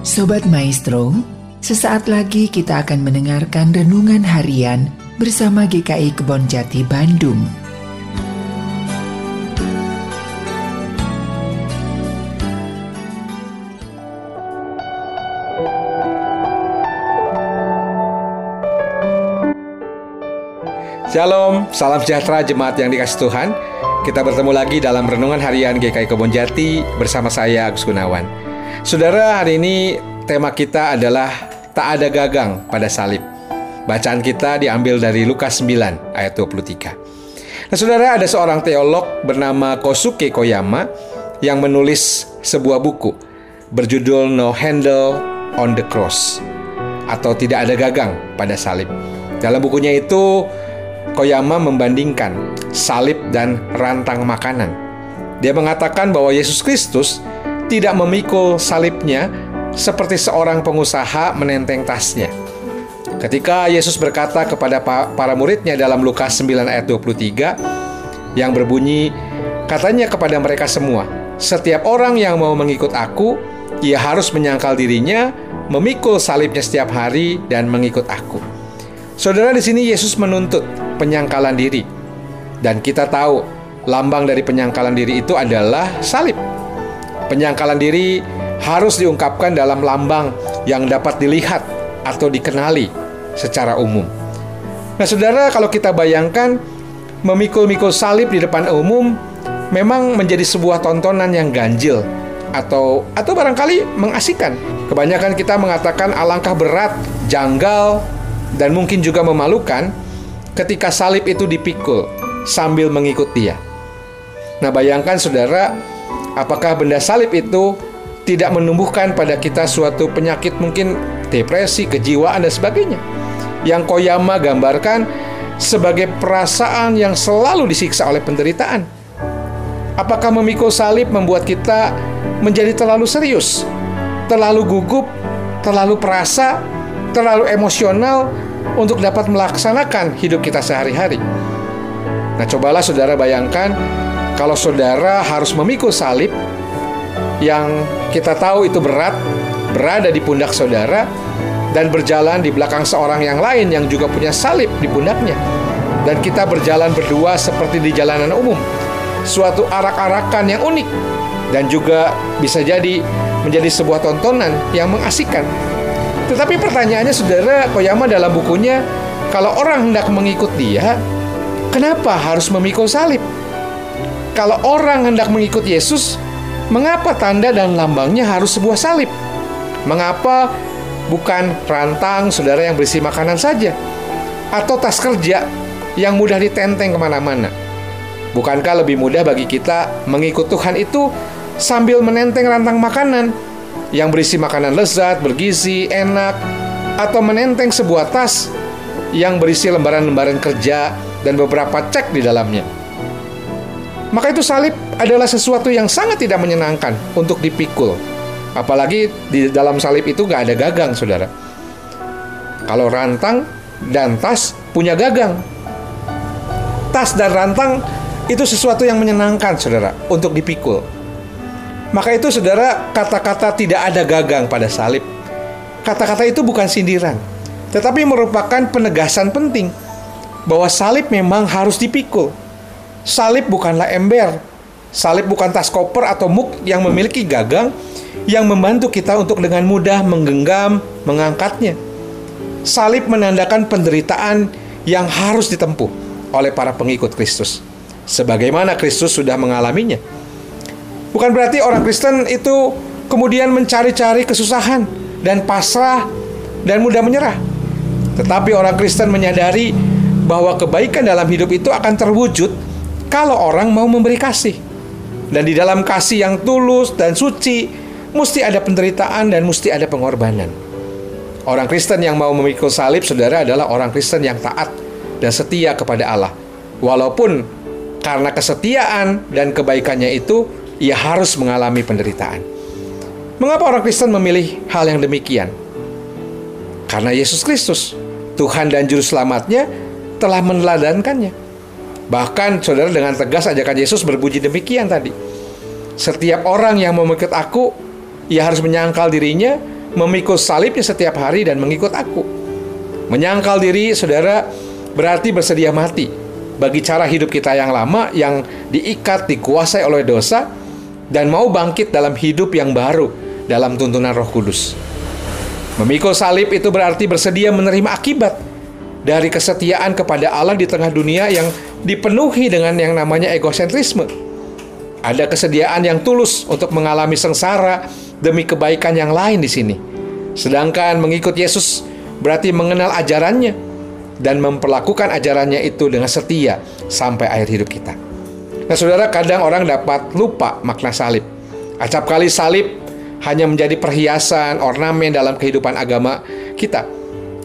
Sobat Maestro, sesaat lagi kita akan mendengarkan renungan harian bersama GKI Kebon Jati Bandung. Shalom, salam sejahtera jemaat yang dikasih Tuhan. Kita bertemu lagi dalam renungan harian GKI Kebon Jati bersama saya Agus Gunawan. Saudara, hari ini tema kita adalah tak ada gagang pada salib. Bacaan kita diambil dari Lukas 9 ayat 23. Nah, saudara, ada seorang teolog bernama Kosuke Koyama yang menulis sebuah buku berjudul No Handle on the Cross atau tidak ada gagang pada salib. Dalam bukunya itu Koyama membandingkan salib dan rantang makanan. Dia mengatakan bahwa Yesus Kristus tidak memikul salibnya seperti seorang pengusaha menenteng tasnya. Ketika Yesus berkata kepada para muridnya dalam Lukas 9 ayat 23 yang berbunyi, katanya kepada mereka semua, setiap orang yang mau mengikut aku, ia harus menyangkal dirinya, memikul salibnya setiap hari dan mengikut aku. Saudara di sini Yesus menuntut penyangkalan diri. Dan kita tahu lambang dari penyangkalan diri itu adalah salib. Penyangkalan diri harus diungkapkan dalam lambang yang dapat dilihat atau dikenali secara umum. Nah, Saudara, kalau kita bayangkan memikul-mikul salib di depan umum memang menjadi sebuah tontonan yang ganjil atau atau barangkali mengasihkan. Kebanyakan kita mengatakan alangkah berat, janggal, dan mungkin juga memalukan ketika salib itu dipikul sambil mengikut dia. Nah, bayangkan saudara, apakah benda salib itu tidak menumbuhkan pada kita suatu penyakit mungkin depresi, kejiwaan dan sebagainya. Yang Koyama gambarkan sebagai perasaan yang selalu disiksa oleh penderitaan. Apakah memikul salib membuat kita menjadi terlalu serius, terlalu gugup, terlalu perasa, terlalu emosional, untuk dapat melaksanakan hidup kita sehari-hari. Nah, cobalah saudara bayangkan kalau saudara harus memikul salib yang kita tahu itu berat, berada di pundak saudara, dan berjalan di belakang seorang yang lain yang juga punya salib di pundaknya. Dan kita berjalan berdua seperti di jalanan umum. Suatu arak-arakan yang unik dan juga bisa jadi menjadi sebuah tontonan yang mengasihkan tetapi pertanyaannya saudara Koyama dalam bukunya, kalau orang hendak mengikut dia, kenapa harus memikul salib? Kalau orang hendak mengikut Yesus, mengapa tanda dan lambangnya harus sebuah salib? Mengapa bukan rantang saudara yang berisi makanan saja? Atau tas kerja yang mudah ditenteng ke mana-mana? Bukankah lebih mudah bagi kita mengikut Tuhan itu sambil menenteng rantang makanan yang berisi makanan lezat, bergizi, enak, atau menenteng sebuah tas yang berisi lembaran-lembaran kerja dan beberapa cek di dalamnya. Maka itu salib adalah sesuatu yang sangat tidak menyenangkan untuk dipikul. Apalagi di dalam salib itu gak ada gagang, saudara. Kalau rantang dan tas punya gagang. Tas dan rantang itu sesuatu yang menyenangkan, saudara, untuk dipikul. Maka itu saudara, kata-kata tidak ada gagang pada salib. Kata-kata itu bukan sindiran, tetapi merupakan penegasan penting bahwa salib memang harus dipikul. Salib bukanlah ember, salib bukan tas koper atau muk yang memiliki gagang yang membantu kita untuk dengan mudah menggenggam, mengangkatnya. Salib menandakan penderitaan yang harus ditempuh oleh para pengikut Kristus. Sebagaimana Kristus sudah mengalaminya. Bukan berarti orang Kristen itu kemudian mencari-cari kesusahan dan pasrah dan mudah menyerah. Tetapi orang Kristen menyadari bahwa kebaikan dalam hidup itu akan terwujud kalau orang mau memberi kasih. Dan di dalam kasih yang tulus dan suci, mesti ada penderitaan dan mesti ada pengorbanan. Orang Kristen yang mau memikul salib, saudara, adalah orang Kristen yang taat dan setia kepada Allah. Walaupun karena kesetiaan dan kebaikannya itu, ia harus mengalami penderitaan. Mengapa orang Kristen memilih hal yang demikian? Karena Yesus Kristus, Tuhan dan Juru Selamatnya, telah meneladankannya. Bahkan saudara dengan tegas ajakan Yesus berbunyi demikian tadi. Setiap orang yang mau mengikut aku, ia harus menyangkal dirinya, memikul salibnya setiap hari dan mengikut aku. Menyangkal diri, saudara, berarti bersedia mati bagi cara hidup kita yang lama yang diikat, dikuasai oleh dosa, dan mau bangkit dalam hidup yang baru dalam tuntunan Roh Kudus. Memikul salib itu berarti bersedia menerima akibat dari kesetiaan kepada Allah di tengah dunia yang dipenuhi dengan yang namanya egosentrisme. Ada kesediaan yang tulus untuk mengalami sengsara demi kebaikan yang lain di sini. Sedangkan mengikut Yesus berarti mengenal ajarannya dan memperlakukan ajarannya itu dengan setia sampai akhir hidup kita. Nah, saudara, kadang orang dapat lupa makna salib. Acap kali salib hanya menjadi perhiasan, ornamen dalam kehidupan agama kita.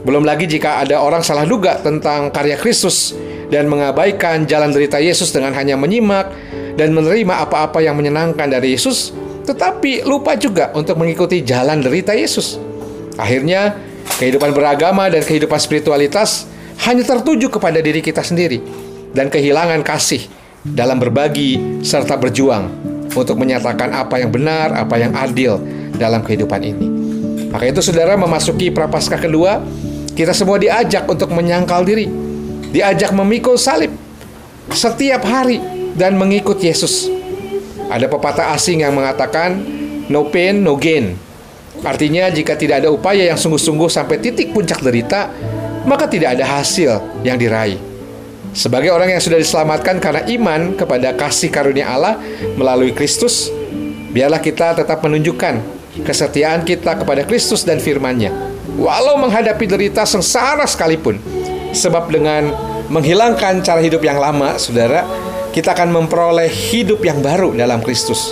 Belum lagi jika ada orang salah duga tentang karya Kristus dan mengabaikan jalan derita Yesus dengan hanya menyimak dan menerima apa-apa yang menyenangkan dari Yesus, tetapi lupa juga untuk mengikuti jalan derita Yesus. Akhirnya, kehidupan beragama dan kehidupan spiritualitas hanya tertuju kepada diri kita sendiri dan kehilangan kasih dalam berbagi serta berjuang untuk menyatakan apa yang benar, apa yang adil dalam kehidupan ini. Maka itu saudara memasuki prapaskah kedua, kita semua diajak untuk menyangkal diri, diajak memikul salib setiap hari dan mengikut Yesus. Ada pepatah asing yang mengatakan no pain no gain. Artinya jika tidak ada upaya yang sungguh-sungguh sampai titik puncak derita, maka tidak ada hasil yang diraih. Sebagai orang yang sudah diselamatkan karena iman kepada kasih karunia Allah melalui Kristus, biarlah kita tetap menunjukkan kesetiaan kita kepada Kristus dan firman-Nya. Walau menghadapi derita sengsara sekalipun, sebab dengan menghilangkan cara hidup yang lama, saudara, kita akan memperoleh hidup yang baru dalam Kristus.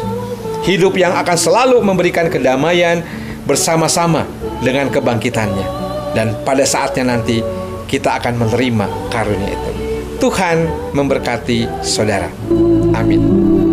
Hidup yang akan selalu memberikan kedamaian bersama-sama dengan kebangkitannya. Dan pada saatnya nanti kita akan menerima karunia itu. Tuhan memberkati saudara. Amin.